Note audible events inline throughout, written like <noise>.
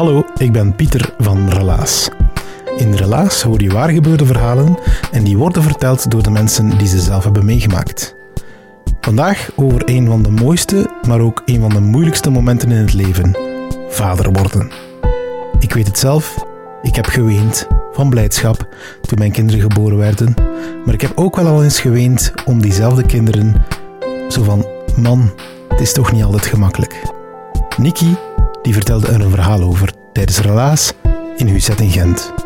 Hallo, ik ben Pieter van Relaas. In Relaas hoor je waargebeurde verhalen en die worden verteld door de mensen die ze zelf hebben meegemaakt. Vandaag over een van de mooiste, maar ook een van de moeilijkste momenten in het leven: vader worden. Ik weet het zelf, ik heb geweend van blijdschap toen mijn kinderen geboren werden, maar ik heb ook wel al eens geweend om diezelfde kinderen, zo van: man, het is toch niet altijd gemakkelijk. Nikki die vertelde er een verhaal over tijdens Relaas in Huzet in Gent.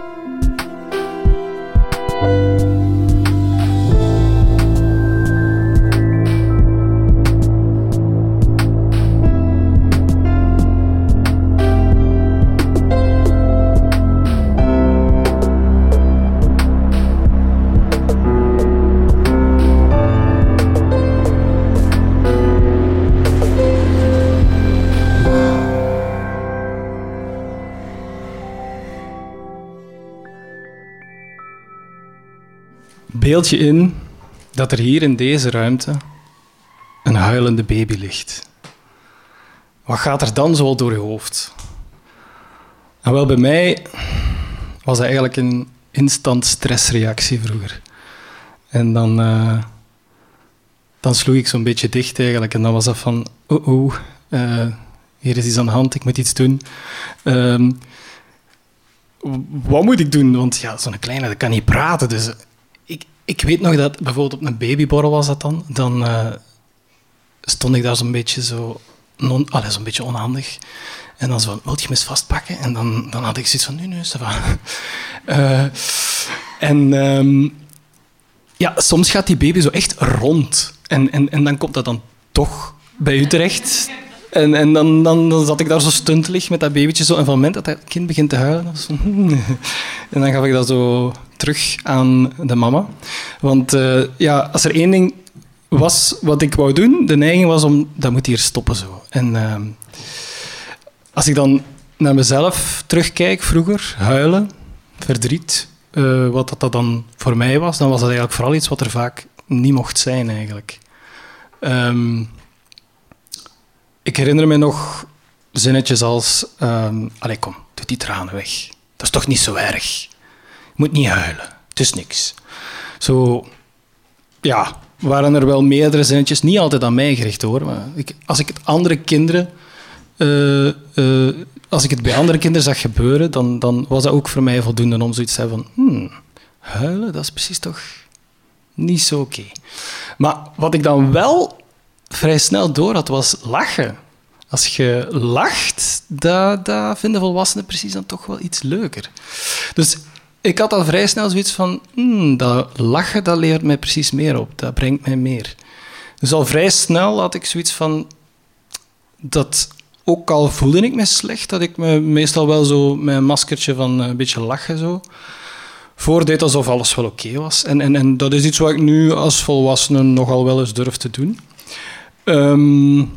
Beeld je in dat er hier in deze ruimte een huilende baby ligt. Wat gaat er dan zo door je hoofd? En wel, bij mij was dat eigenlijk een instant stressreactie vroeger. En dan, uh, dan sloeg ik zo'n beetje dicht eigenlijk. En dan was dat van, oh oh, uh, hier is iets aan de hand, ik moet iets doen. Uh, wat moet ik doen? Want ja, zo'n kleine dat kan niet praten, dus ik weet nog dat bijvoorbeeld op een babyborrel was dat dan. Dan uh, stond ik daar zo'n beetje zo, non, allez, zo'n beetje onhandig. En dan zo van, wil je me vastpakken? En dan, dan had ik zoiets van, nu, nu. Uh, en um, ja, soms gaat die baby zo echt rond. En, en, en dan komt dat dan toch bij u terecht. En, en dan, dan, dan zat ik daar zo stuntelig met dat babytje. Zo. En van het moment dat dat kind begint te huilen... Zo, <laughs> en dan gaf ik dat zo terug aan de mama. Want uh, ja, als er één ding was wat ik wou doen, de neiging was om... Dat moet hier stoppen zo. En uh, als ik dan naar mezelf terugkijk vroeger, huilen, verdriet... Uh, wat dat, dat dan voor mij was, dan was dat eigenlijk vooral iets wat er vaak niet mocht zijn eigenlijk. Um, ik herinner me nog zinnetjes als... Um, allee, kom, doe die tranen weg. Dat is toch niet zo erg. Moet niet huilen. Het is niks. Zo... Ja, waren er wel meerdere zinnetjes. Niet altijd aan mij gericht, hoor. Maar ik, als ik het andere kinderen... Uh, uh, als ik het bij andere kinderen zag gebeuren, dan, dan was dat ook voor mij voldoende om zoiets te hebben van... Hmm, huilen, dat is precies toch niet zo oké. Maar wat ik dan wel vrij snel door had, was lachen. Als je lacht, dat, dat vinden volwassenen precies dan toch wel iets leuker. Dus ik had al vrij snel zoiets van, hmm, dat lachen, dat leert mij precies meer op. Dat brengt mij meer. Dus al vrij snel had ik zoiets van, dat ook al voelde ik me slecht, dat ik me meestal wel zo met een maskertje van een beetje lachen zo voordeed alsof alles wel oké was. En, en, en dat is iets wat ik nu als volwassene nogal wel eens durf te doen. Um,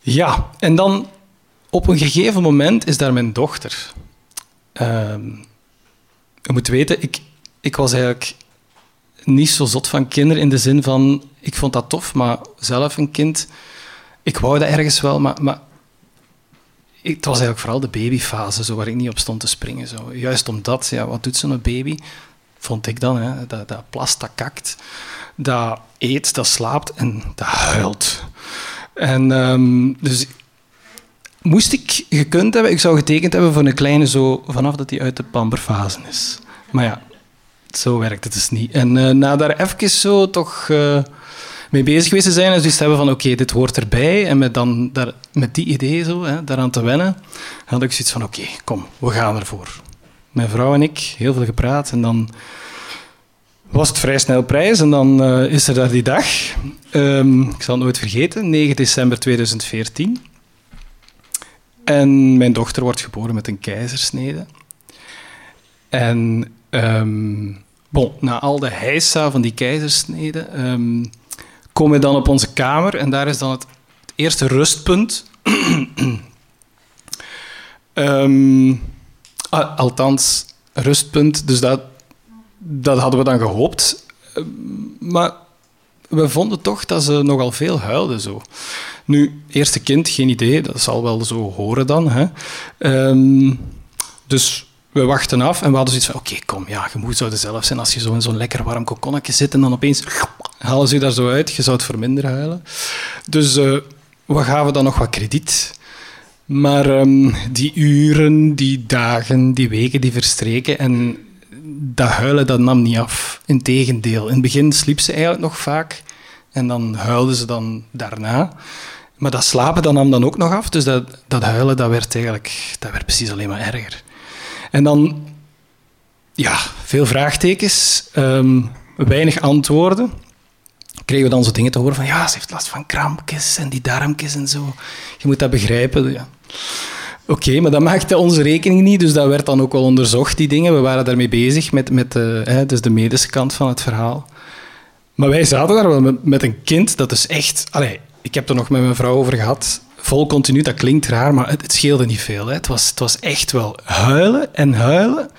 ja, en dan op een gegeven moment is daar mijn dochter. Um, je moet weten, ik, ik was eigenlijk niet zo zot van kinderen in de zin van, ik vond dat tof, maar zelf een kind, ik wou dat ergens wel, maar, maar het was eigenlijk vooral de babyfase zo, waar ik niet op stond te springen. Zo. Juist omdat, ja, wat doet zo'n baby? Vond ik dan, hè? Dat, dat plast, dat kakt dat eet, dat slaapt en dat huilt. En um, dus moest ik gekund hebben, ik zou getekend hebben voor een kleine zo vanaf dat hij uit de pamperfase is. Maar ja, zo werkt het dus niet. En uh, na daar even zo toch uh, mee bezig geweest te zijn en dus hebben van oké, dit hoort erbij. En met, dan daar, met die idee zo, hè, daaraan te wennen, had ik zoiets van oké, kom, we gaan ervoor. Mijn vrouw en ik, heel veel gepraat en dan was het vrij snel prijs en dan uh, is er daar die dag. Um, ik zal het nooit vergeten, 9 december 2014. En mijn dochter wordt geboren met een keizersnede. En um, bon, na al de heisa van die keizersnede um, komen we dan op onze kamer en daar is dan het, eerste rustpunt. um, <clears throat> althans, rustpunt, dus dat, dat hadden we dan gehoopt. Maar we vonden toch dat ze nogal veel huilden zo. Nu, eerste kind, geen idee, dat zal wel zo horen dan. Hè. dus we wachten af en we hadden zoiets van, oké, kom, ja, je moet zo zelf zijn als je zo in zo'n lekker warm kokonnetje zit en dan opeens halen ze je daar zo uit. Je zou het voor minder huilen. Dus uh, we gaven dan nog wat krediet. Maar um, die uren, die dagen, die weken, die verstreken en dat huilen, dat nam niet af. Integendeel. In het begin sliep ze eigenlijk nog vaak en dan huilden ze dan daarna. Maar dat slapen dat nam dan ook nog af. Dus dat, dat huilen, dat werd eigenlijk dat werd precies alleen maar erger. En dan, ja, veel vraagtekens, um, weinig antwoorden. Kregen we dan zo dingen te horen van, ja, ze heeft last van krampjes en die darmjes en zo. Je moet dat begrijpen. Ja. Oké, maar dat maakte onze rekening niet, dus dat werd dan ook wel onderzocht, die dingen. We waren daarmee bezig, met, met uh, hè, dus de medische kant van het verhaal. Maar wij zaten daar wel met, met een kind dat is echt... Allee, ik heb er nog met mijn vrouw over gehad vol continu, dat klinkt raar, maar het, het scheelde niet veel. Hè. Het, was, het was echt wel huilen en huilen.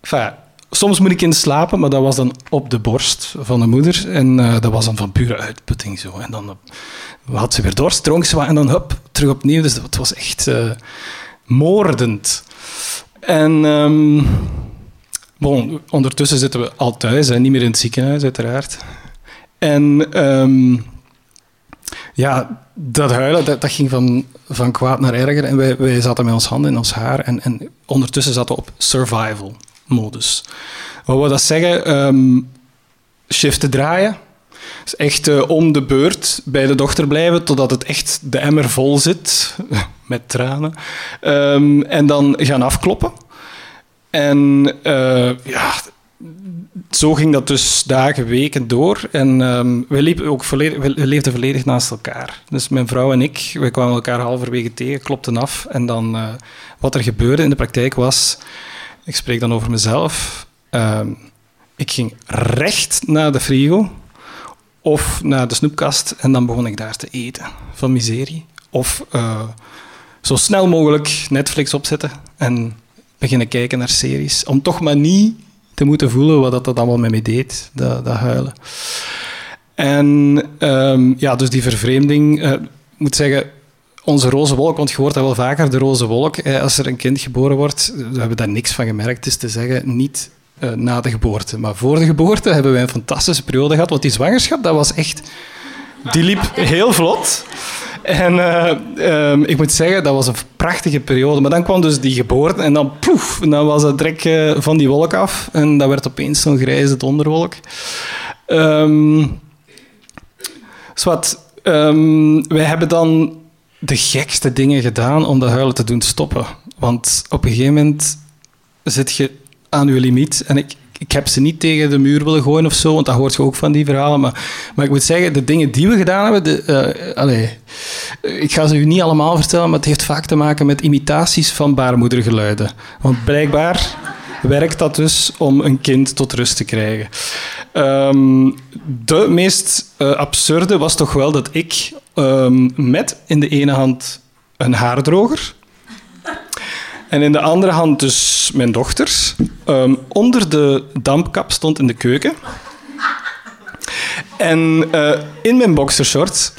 Enfin, soms moet ik in slapen, maar dat was dan op de borst van de moeder. En uh, dat was dan van pure uitputting zo. En dan had ze weer dorst, en dan hup, terug opnieuw. Dus het was echt uh, moordend. En um, bon, ondertussen zitten we al thuis, hè, niet meer in het ziekenhuis uiteraard. En um, ja, dat huilen, dat, ging van, van kwaad naar erger. En wij, wij zaten met ons handen in ons haar. En, en ondertussen zaten we op survival-modus. Wat wil dat zeggen? Um, shiften draaien. Dus echt uh, om de beurt bij de dochter blijven totdat het echt de emmer vol zit. <laughs> met tranen. Um, en dan gaan afkloppen. En uh, ja, zo ging dat dus dagen, weken door. En um, wij, liepen ook wij leefden volledig naast elkaar. Dus mijn vrouw en ik, wij kwamen elkaar halverwege tegen, klopten af. En dan, uh, wat er gebeurde in de praktijk was, ik spreek dan over mezelf, uh, ik ging recht naar de frigo of naar de snoepkast en dan begon ik daar te eten van miserie. Of uh, zo snel mogelijk Netflix opzetten en beginnen kijken naar series. Om toch maar niet te moeten voelen wat dat, allemaal met me deed, dat, dat huilen. En um, ja, dus die vervreemding, uh, moet zeggen, onze roze wolk, want je hoort dat wel vaker, de roze wolk, eh, als er een kind geboren wordt, we hebben daar niks van gemerkt, is te zeggen, niet uh, na de geboorte. Maar voor de geboorte hebben wij een fantastische periode gehad, want die zwangerschap, dat was echt... Die liep heel vlot. En uh, um, ik moet zeggen, dat was een prachtige periode. Maar dan kwam dus die geboorte en dan poef, dan was het trek uh, van die wolk af. En dat werd opeens zo'n grijze donderwolk. Um, zwart, um, wij hebben dan de gekste dingen gedaan om dat huilen te doen stoppen. Want op een gegeven moment zit je aan je limiet. En ik, ik heb ze niet tegen de muur willen gooien of zo, want dat hoort je ook van die verhalen. Maar, maar ik moet zeggen, de dingen die we gedaan hebben, de, allez, ik ga ze u niet allemaal vertellen, maar het heeft vaak te maken met imitaties van baarmoedergeluiden. Want blijkbaar werkt dat dus om een kind tot rust te krijgen. Um, de meest uh, absurde was toch wel dat ik um, met in de ene hand een haardroger en in de andere hand dus mijn dochters. Um, onder de dampkap stond in de keuken. En uh, in mijn boxershorts.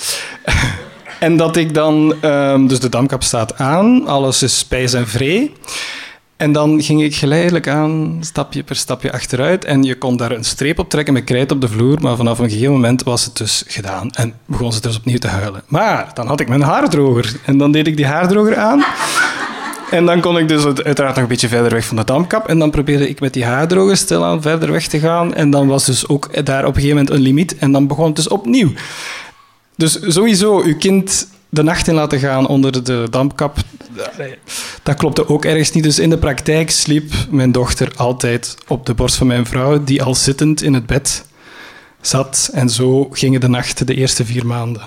<laughs> en dat ik dan... Um, dus de dampkap staat aan, alles is spijs en vree. En dan ging ik geleidelijk aan, stapje per stapje achteruit. En je kon daar een streep op trekken met krijt op de vloer. Maar vanaf een gegeven moment was het dus gedaan. En begon ze dus opnieuw te huilen. Maar dan had ik mijn haardroger. En dan deed ik die haardroger aan. En dan kon ik dus uiteraard nog een beetje verder weg van de dampkap. En dan probeerde ik met die haardroger stilaan verder weg te gaan. En dan was dus ook daar op een gegeven moment een limiet. En dan begon het dus opnieuw. Dus sowieso, uw kind de nacht in laten gaan onder de dampkap, dat klopte ook ergens niet. Dus in de praktijk sliep mijn dochter altijd op de borst van mijn vrouw, die al zittend in het bed zat. En zo gingen de nachten de eerste vier maanden.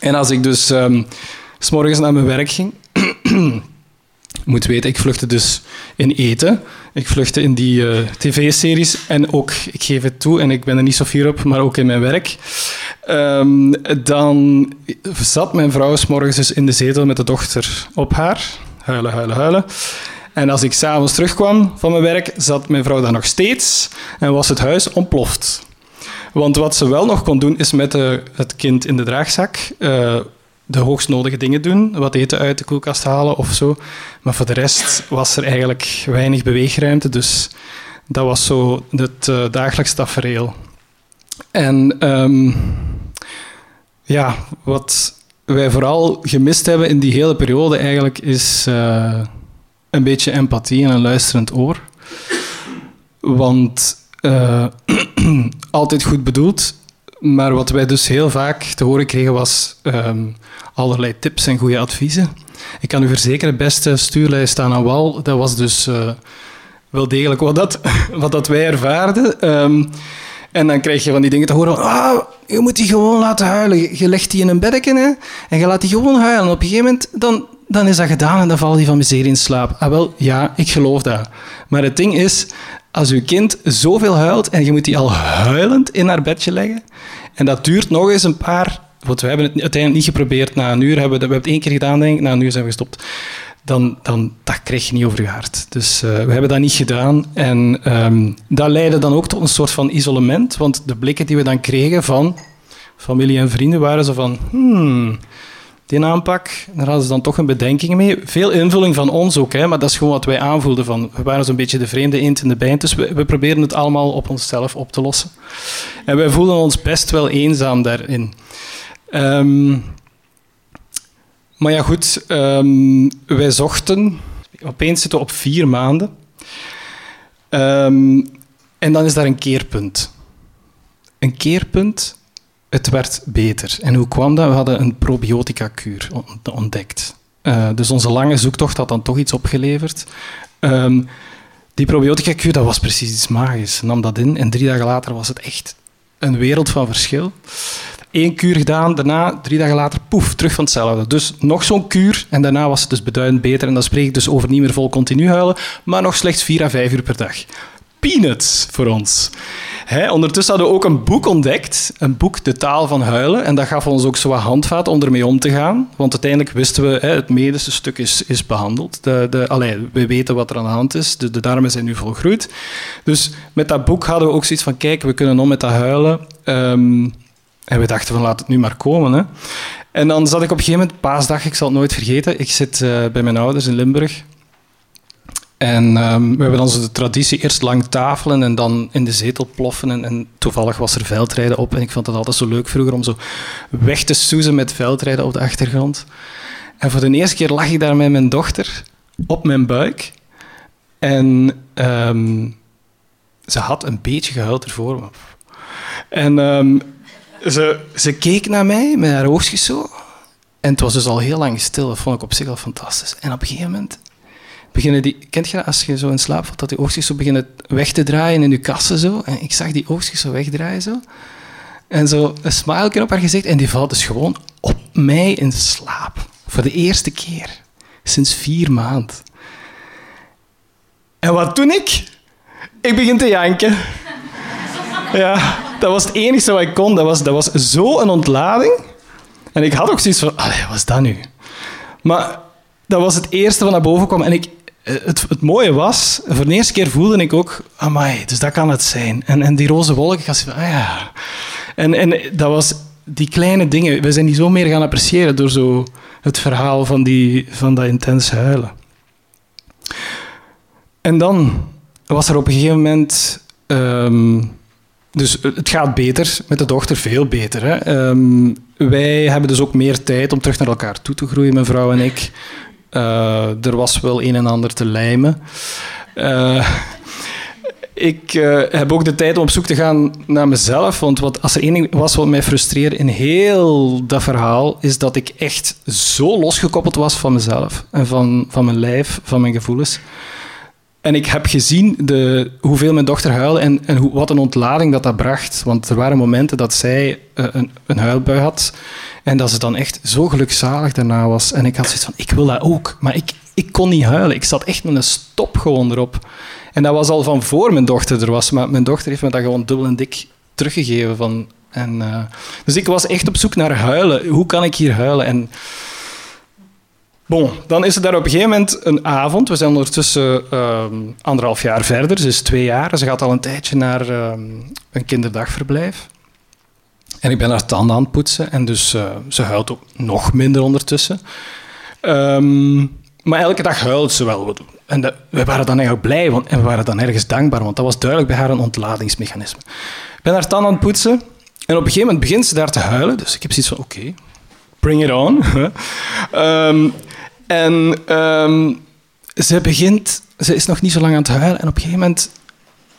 En als ik dus um, s morgens naar mijn werk ging, <clears throat> moet weten, ik vluchtte dus in eten. Ik vluchtte in die uh, tv-series en ook, ik geef het toe en ik ben er niet zo fier op, maar ook in mijn werk. Um, dan zat mijn vrouw s morgens dus in de zetel met de dochter op haar. Huilen, huilen, huilen. En als ik s'avonds terugkwam van mijn werk, zat mijn vrouw daar nog steeds en was het huis ontploft. Want wat ze wel nog kon doen, is met de, het kind in de draagzak uh, de hoogst nodige dingen doen. Wat eten uit de koelkast halen of zo. Maar voor de rest was er eigenlijk weinig beweegruimte. Dus dat was zo het uh, dagelijks tafereel. En um, ja, wat wij vooral gemist hebben in die hele periode eigenlijk is uh, een beetje empathie en een luisterend oor. Want uh, <clears throat> altijd goed bedoeld, maar wat wij dus heel vaak te horen kregen was um, allerlei tips en goede adviezen. Ik kan u verzekeren, beste stuurlijst aan wal, dat was dus uh, wel degelijk wat dat, <laughs> wat dat wij ervaarden. Um, en dan krijg je van die dingen te horen ah, je moet die gewoon laten huilen. Je legt die in een bedje hè, en je laat die gewoon huilen. Op een gegeven moment dan, dan is dat gedaan en dan valt die van miserie in slaap. Ah wel, ja, ik geloof dat. Maar het ding is, als uw kind zoveel huilt en je moet die al huilend in haar bedje leggen, en dat duurt nog eens een paar... Want we hebben het uiteindelijk niet geprobeerd na een uur. Hebben we, we hebben het één keer gedaan, denk ik. Na een uur zijn we gestopt dan, dan dat krijg je niet over je hart. Dus uh, we hebben dat niet gedaan. En um, dat leidde dan ook tot een soort van isolement. Want de blikken die we dan kregen van familie en vrienden waren zo van... Hmm, die aanpak, daar hadden ze dan toch een bedenking mee. Veel invulling van ons ook, hè, maar dat is gewoon wat wij aanvoelden. Van, we waren zo'n beetje de vreemde eend in de bijt, dus we, we proberen het allemaal op onszelf op te lossen. En wij voelden ons best wel eenzaam daarin. Um, maar ja, goed, um, wij zochten. Opeens zitten we op vier maanden. Um, en dan is daar een keerpunt. Een keerpunt, het werd beter. En hoe kwam dat? We hadden een probiotica-kuur ontdekt. Uh, dus onze lange zoektocht had dan toch iets opgeleverd. Um, die probiotica-kuur, dat was precies iets magisch. nam dat in en drie dagen later was het echt een wereld van verschil. Eén kuur gedaan, daarna, drie dagen later, poef, terug van hetzelfde. Dus nog zo'n kuur en daarna was het dus beduidend beter. En dan spreek ik dus over niet meer vol continu huilen, maar nog slechts vier à vijf uur per dag. Peanuts voor ons. Ondertussen hadden we ook een boek ontdekt, een boek De Taal van Huilen. En dat gaf ons ook zo wat handvaat om ermee om te gaan. Want uiteindelijk wisten we, het medische stuk is, is behandeld. De, de, allee, we weten wat er aan de hand is, de, darmen zijn nu volgroeid. Dus met dat boek hadden we ook zoiets van, kijk, we kunnen om met dat huilen. Um, en we dachten van laat het nu maar komen. Hè. En dan zat ik op een gegeven moment, paasdag, ik zal het nooit vergeten, ik zit uh, bij mijn ouders in Limburg. En um, we hebben onze traditie eerst lang tafelen en dan in de zetel ploffen. En, toevallig was er veldrijden op. En ik vond het altijd zo leuk vroeger om zo weg te soezen met veldrijden op de achtergrond. En voor de eerste keer lag ik daar met mijn dochter op mijn buik. En um, ze had een beetje gehuild ervoor. En um, ze, ze keek naar mij met haar oogjes zo. En het was dus al heel lang stil. Dat vond ik op zich al fantastisch. En op een gegeven moment beginnen die... Kent je dat als je zo in slaap valt, dat die oogjes zo beginnen weg te draaien in je kassen zo? En ik zag die oogjes zo wegdraaien zo. En zo een smile op haar gezicht. En die valt dus gewoon op mij in slaap. Voor de eerste keer. Sinds vier maanden. En wat doe ik? Ik begin te janken. Ja dat was het enige wat ik kon. Dat was, dat was zo een ontlading. En ik had ook zoiets van, wat is dat nu? Maar dat was het eerste wat naar boven kwam. En ik, het, het mooie was, voor de eerste keer voelde ik ook, amai, dus dat kan het zijn. En, en die roze wolken, ik van, ah ja. En, en dat was die kleine dingen, we zijn die zo meer gaan appreciëren door zo het verhaal van, die, van dat intens huilen. En dan was er op een gegeven moment... Um, dus het gaat beter met de dochter, veel beter. Hè? Um, wij hebben dus ook meer tijd om terug naar elkaar toe te groeien, mijn vrouw en ik. Uh, er was wel een en ander te lijmen. Uh, <laughs> ik uh, heb ook de tijd om op zoek te gaan naar mezelf. Want wat, als er één was wat mij frustreerde in heel dat verhaal, is dat ik echt zo losgekoppeld was van mezelf en van, van mijn lijf, van mijn gevoelens. En ik heb gezien de, hoeveel mijn dochter huilde en, en hoe, wat een ontlading dat dat bracht. Want er waren momenten dat zij uh, een, een huilbui had en dat ze dan echt zo gelukzalig daarna was. En ik had zoiets van, ik wil dat ook. Maar ik, ik kon niet huilen. Ik zat echt met een stop gewoon erop. En dat was al van voor mijn dochter er was. Maar mijn dochter heeft me dat gewoon dubbel en dik teruggegeven. Van, en, uh, dus ik was echt op zoek naar huilen. Hoe kan ik hier huilen? En Bon, dan is er daar op een gegeven moment een avond. We zijn ondertussen uh, anderhalf jaar verder, ze is twee jaar. Ze gaat al een tijdje naar uh, een kinderdagverblijf. En ik ben haar tanden aan het poetsen en dus uh, ze huilt ook nog minder ondertussen. Um, maar elke dag huilt ze wel. En we waren dan eigenlijk blij want, en we waren dan ergens dankbaar, want dat was duidelijk bij haar een ontladingsmechanisme. Ik ben haar tanden aan het poetsen en op een gegeven moment begint ze daar te huilen. Dus ik heb zoiets van, oké, bring it on. um, <laughs> en um, ze begint, ze is nog niet zo lang aan het huilen en op een gegeven moment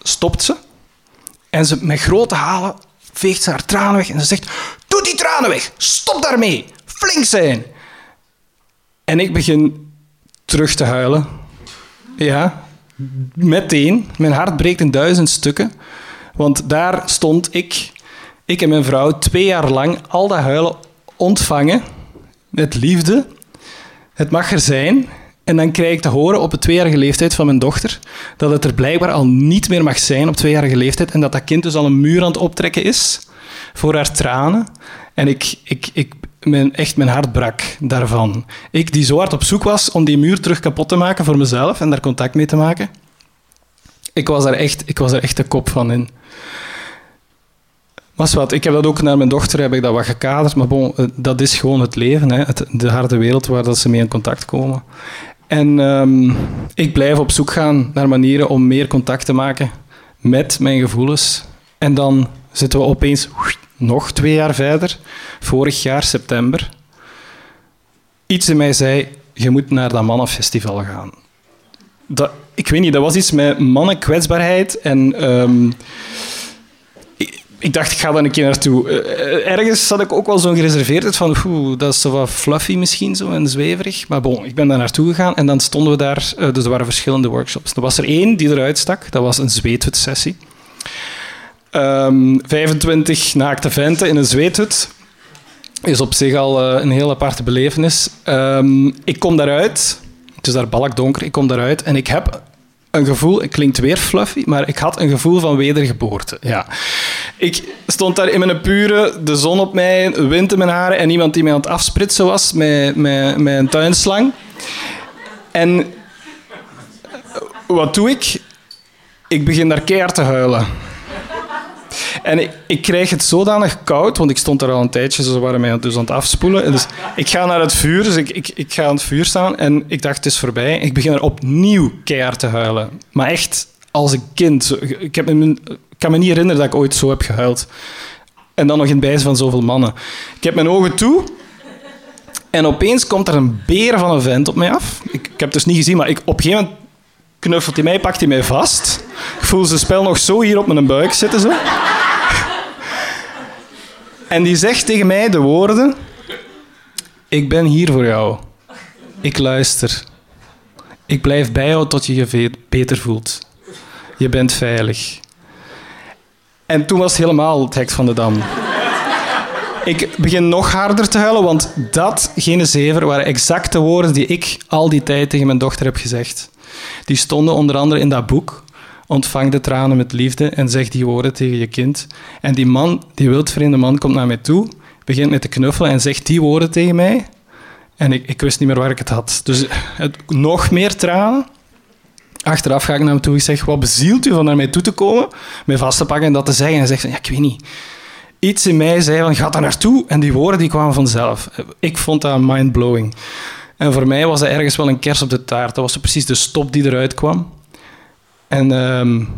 stopt ze. En ze met grote halen veegt ze haar tranen weg en ze zegt: Doe die tranen weg, stop daarmee, flink zijn. En ik begin terug te huilen. Ja, meteen. Mijn hart breekt in duizend stukken. Want daar stond ik, ik en mijn vrouw, twee jaar lang al dat huilen ontvangen met liefde het mag er zijn. En dan krijg ik te horen op de tweejarige leeftijd van mijn dochter dat het er blijkbaar al niet meer mag zijn op tweejarige leeftijd en dat dat kind dus al een muur aan het optrekken is voor haar tranen. En ik, ik, ik, echt mijn hart brak daarvan. Ik die zo hard op zoek was om die muur terug kapot te maken voor mezelf en daar contact mee te maken. Ik was er echt, ik was er echt de kop van in. Was wat, ik heb dat ook naar mijn dochter heb ik dat wat gekaderd, maar bon, eh, dat is gewoon het leven, hè, het, de harde wereld waar dat ze mee in contact komen. En um, ik blijf op zoek gaan naar manieren om meer contact te maken met mijn gevoelens. En dan zitten we opeens nog twee jaar verder, vorig jaar september. Iets in mij zei, je moet naar dat mannenfestival gaan. Dat, ik weet niet, dat was iets met mannenkwetsbaarheid en... Um, ik dacht, ik ga daar een keer naartoe. Uh, ergens had ik ook wel zo'n gereserveerdheid van, oeh, dat is zo wat fluffy misschien zo en zweverig. Maar bon, ik ben daar naartoe gegaan en dan stonden we daar, uh, dus er waren verschillende workshops. Er was er één die eruit stak, dat was een zweethut-sessie. Um, 25 naakte venten in een zweethut is op zich al een heel aparte belevenis. Um, ik kom daaruit, het is daar balkdonker, ik kom daaruit en ik heb een gevoel, het klinkt weer fluffy, maar ik had een gevoel van wedergeboorte. Ja. Ik stond daar in mijn pure, de zon op mij, wind in mijn haren en iemand die mij aan het afspritsen was met, met, een tuinslang. En wat doe ik? Ik begin daar keihard te huilen. En ik, ik, krijg het zodanig koud, want ik stond daar al een tijdje, ze waren mij dus aan het afspoelen. Dus ik ga naar het vuur, dus ik, ik, ik ga aan het vuur staan en ik dacht, het is voorbij. Ik begin er opnieuw keihard te huilen. Maar echt als een kind. Ik, heb kan me niet herinneren dat ik ooit zo heb gehuild. En dan nog in het bijzijn van zoveel mannen. Ik heb mijn ogen toe en opeens komt er een beer van een vent op mij af. Ik, heb het dus niet gezien, maar ik, op een gegeven moment knuffelt hij mij, pakt hij mij vast. Ik voel zijn spel nog zo hier op mijn buik zitten. Zo. En die zegt tegen mij de woorden: Ik ben hier voor jou. Ik luister. Ik blijf bij jou tot je je beter voelt. Je bent veilig. En toen was het helemaal het hek van de dam. Ik begin nog harder te huilen, want dat, geen zever, waren exacte woorden die ik al die tijd tegen mijn dochter heb gezegd. Die stonden onder andere in dat boek ontvang de tranen met liefde en zeg die woorden tegen je kind. En die man, die wildvreemde man, komt naar mij toe, begint met te knuffelen en zegt die woorden tegen mij. En ik, ik wist niet meer waar ik het had. Dus nog meer tranen. Achteraf ga ik naar hem toe en zeg, wat bezielt u van naar mij toe te komen, mij vast te pakken en dat te zeggen. En hij zegt, ja, ik weet niet. Iets in mij zei van, ga daar naartoe. En die woorden die kwamen vanzelf. Ik vond dat mind-blowing. En voor mij was dat ergens wel een kers op de taart. Dat was precies de stop die eruit kwam. En um,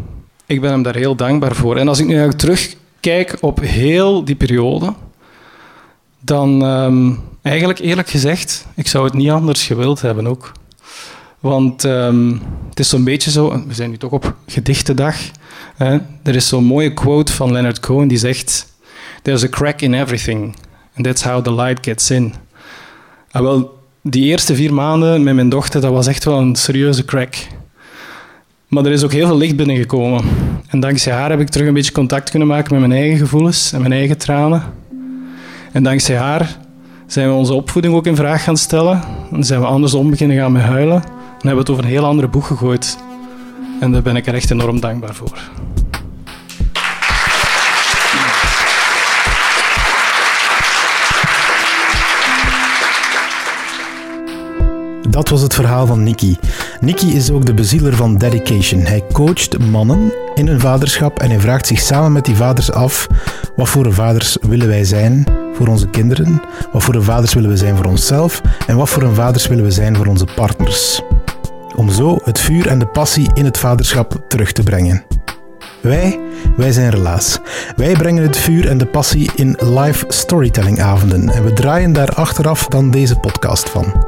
ik ben hem daar heel dankbaar voor. En als ik nu terugkijk op heel die periode, dan ehm, eigenlijk eerlijk gezegd, ik zou het niet anders gewild hebben ook. Want ehm, het is zo'n beetje zo, we zijn nu toch op gedichtendag. Hè? Er is zo'n mooie quote van Leonard Cohen die zegt: There's a crack in everything, and that's how the light gets in. Ah, wel, die eerste vier maanden met mijn dochter, dat was echt wel een serieuze crack. Maar er is ook heel veel licht binnengekomen. En dankzij haar heb ik terug een beetje contact kunnen maken met mijn eigen gevoelens en mijn eigen tranen. En dankzij haar zijn we onze opvoeding ook in vraag gaan stellen. En zijn we andersom beginnen gaan met huilen. En hebben het over een heel andere boek gegooid. En daar ben ik er echt enorm dankbaar voor. Dat was het verhaal van Nicky. Nicky is ook de bezieler van dedication. Hij coacht mannen in hun vaderschap en hij vraagt zich samen met die vaders af: wat voor vaders willen wij zijn voor onze kinderen? Wat voor vaders willen we zijn voor onszelf? En wat voor vaders willen we zijn voor onze partners? Om zo het vuur en de passie in het vaderschap terug te brengen. Wij, wij zijn Relaas. Wij brengen het vuur en de passie in live storytellingavonden en we draaien daar achteraf dan deze podcast van.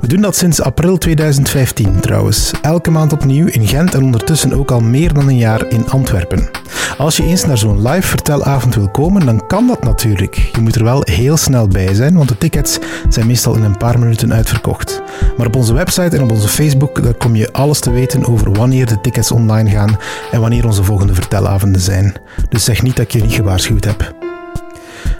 We doen dat sinds april 2015 trouwens, elke maand opnieuw in Gent en ondertussen ook al meer dan een jaar in Antwerpen. Als je eens naar zo'n live vertelavond wil komen, dan kan dat natuurlijk. Je moet er wel heel snel bij zijn, want de tickets zijn meestal in een paar minuten uitverkocht. Maar op onze website en op onze Facebook daar kom je alles te weten over wanneer de tickets online gaan en wanneer onze volgende vertelavonden zijn. Dus zeg niet dat ik je niet gewaarschuwd heb.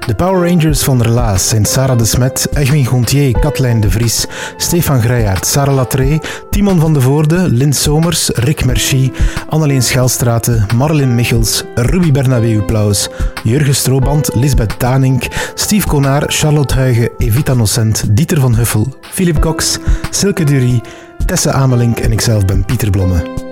De Power Rangers van Relaas zijn Sarah de Smet, Egwin Gontier, Katlijn de Vries, Stefan Greijaert, Sarah Latree, Timon van de Voorde, Lint Somers, Rick Merci, Anneleen Schelstraten, Marlin Michels, Ruby Bernabeu Plaus, Jurgen Strooband, Lisbeth Tanink, Steve Konaar, Charlotte Huigen, Evita Nocent, Dieter van Huffel, Philip Cox, Silke Durie, Tessa Amelink en ikzelf ben Pieter Blomme.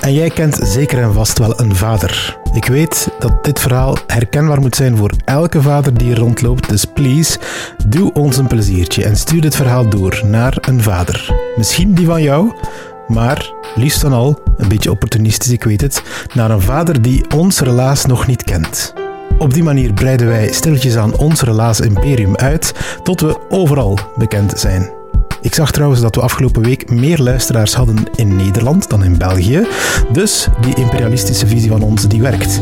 En jij kent zeker en vast wel een vader. Ik weet dat dit verhaal herkenbaar moet zijn voor elke vader die rondloopt, dus please, doe ons een pleziertje en stuur dit verhaal door naar een vader. Misschien die van jou, maar liefst dan al, een beetje opportunistisch, ik weet het, naar een vader die ons relaas nog niet kent. Op die manier breiden wij stilletjes aan ons relaas imperium uit tot we overal bekend zijn. Ik zag trouwens dat we afgelopen week meer luisteraars hadden in Nederland dan in België. Dus die imperialistische visie van ons, die werkt.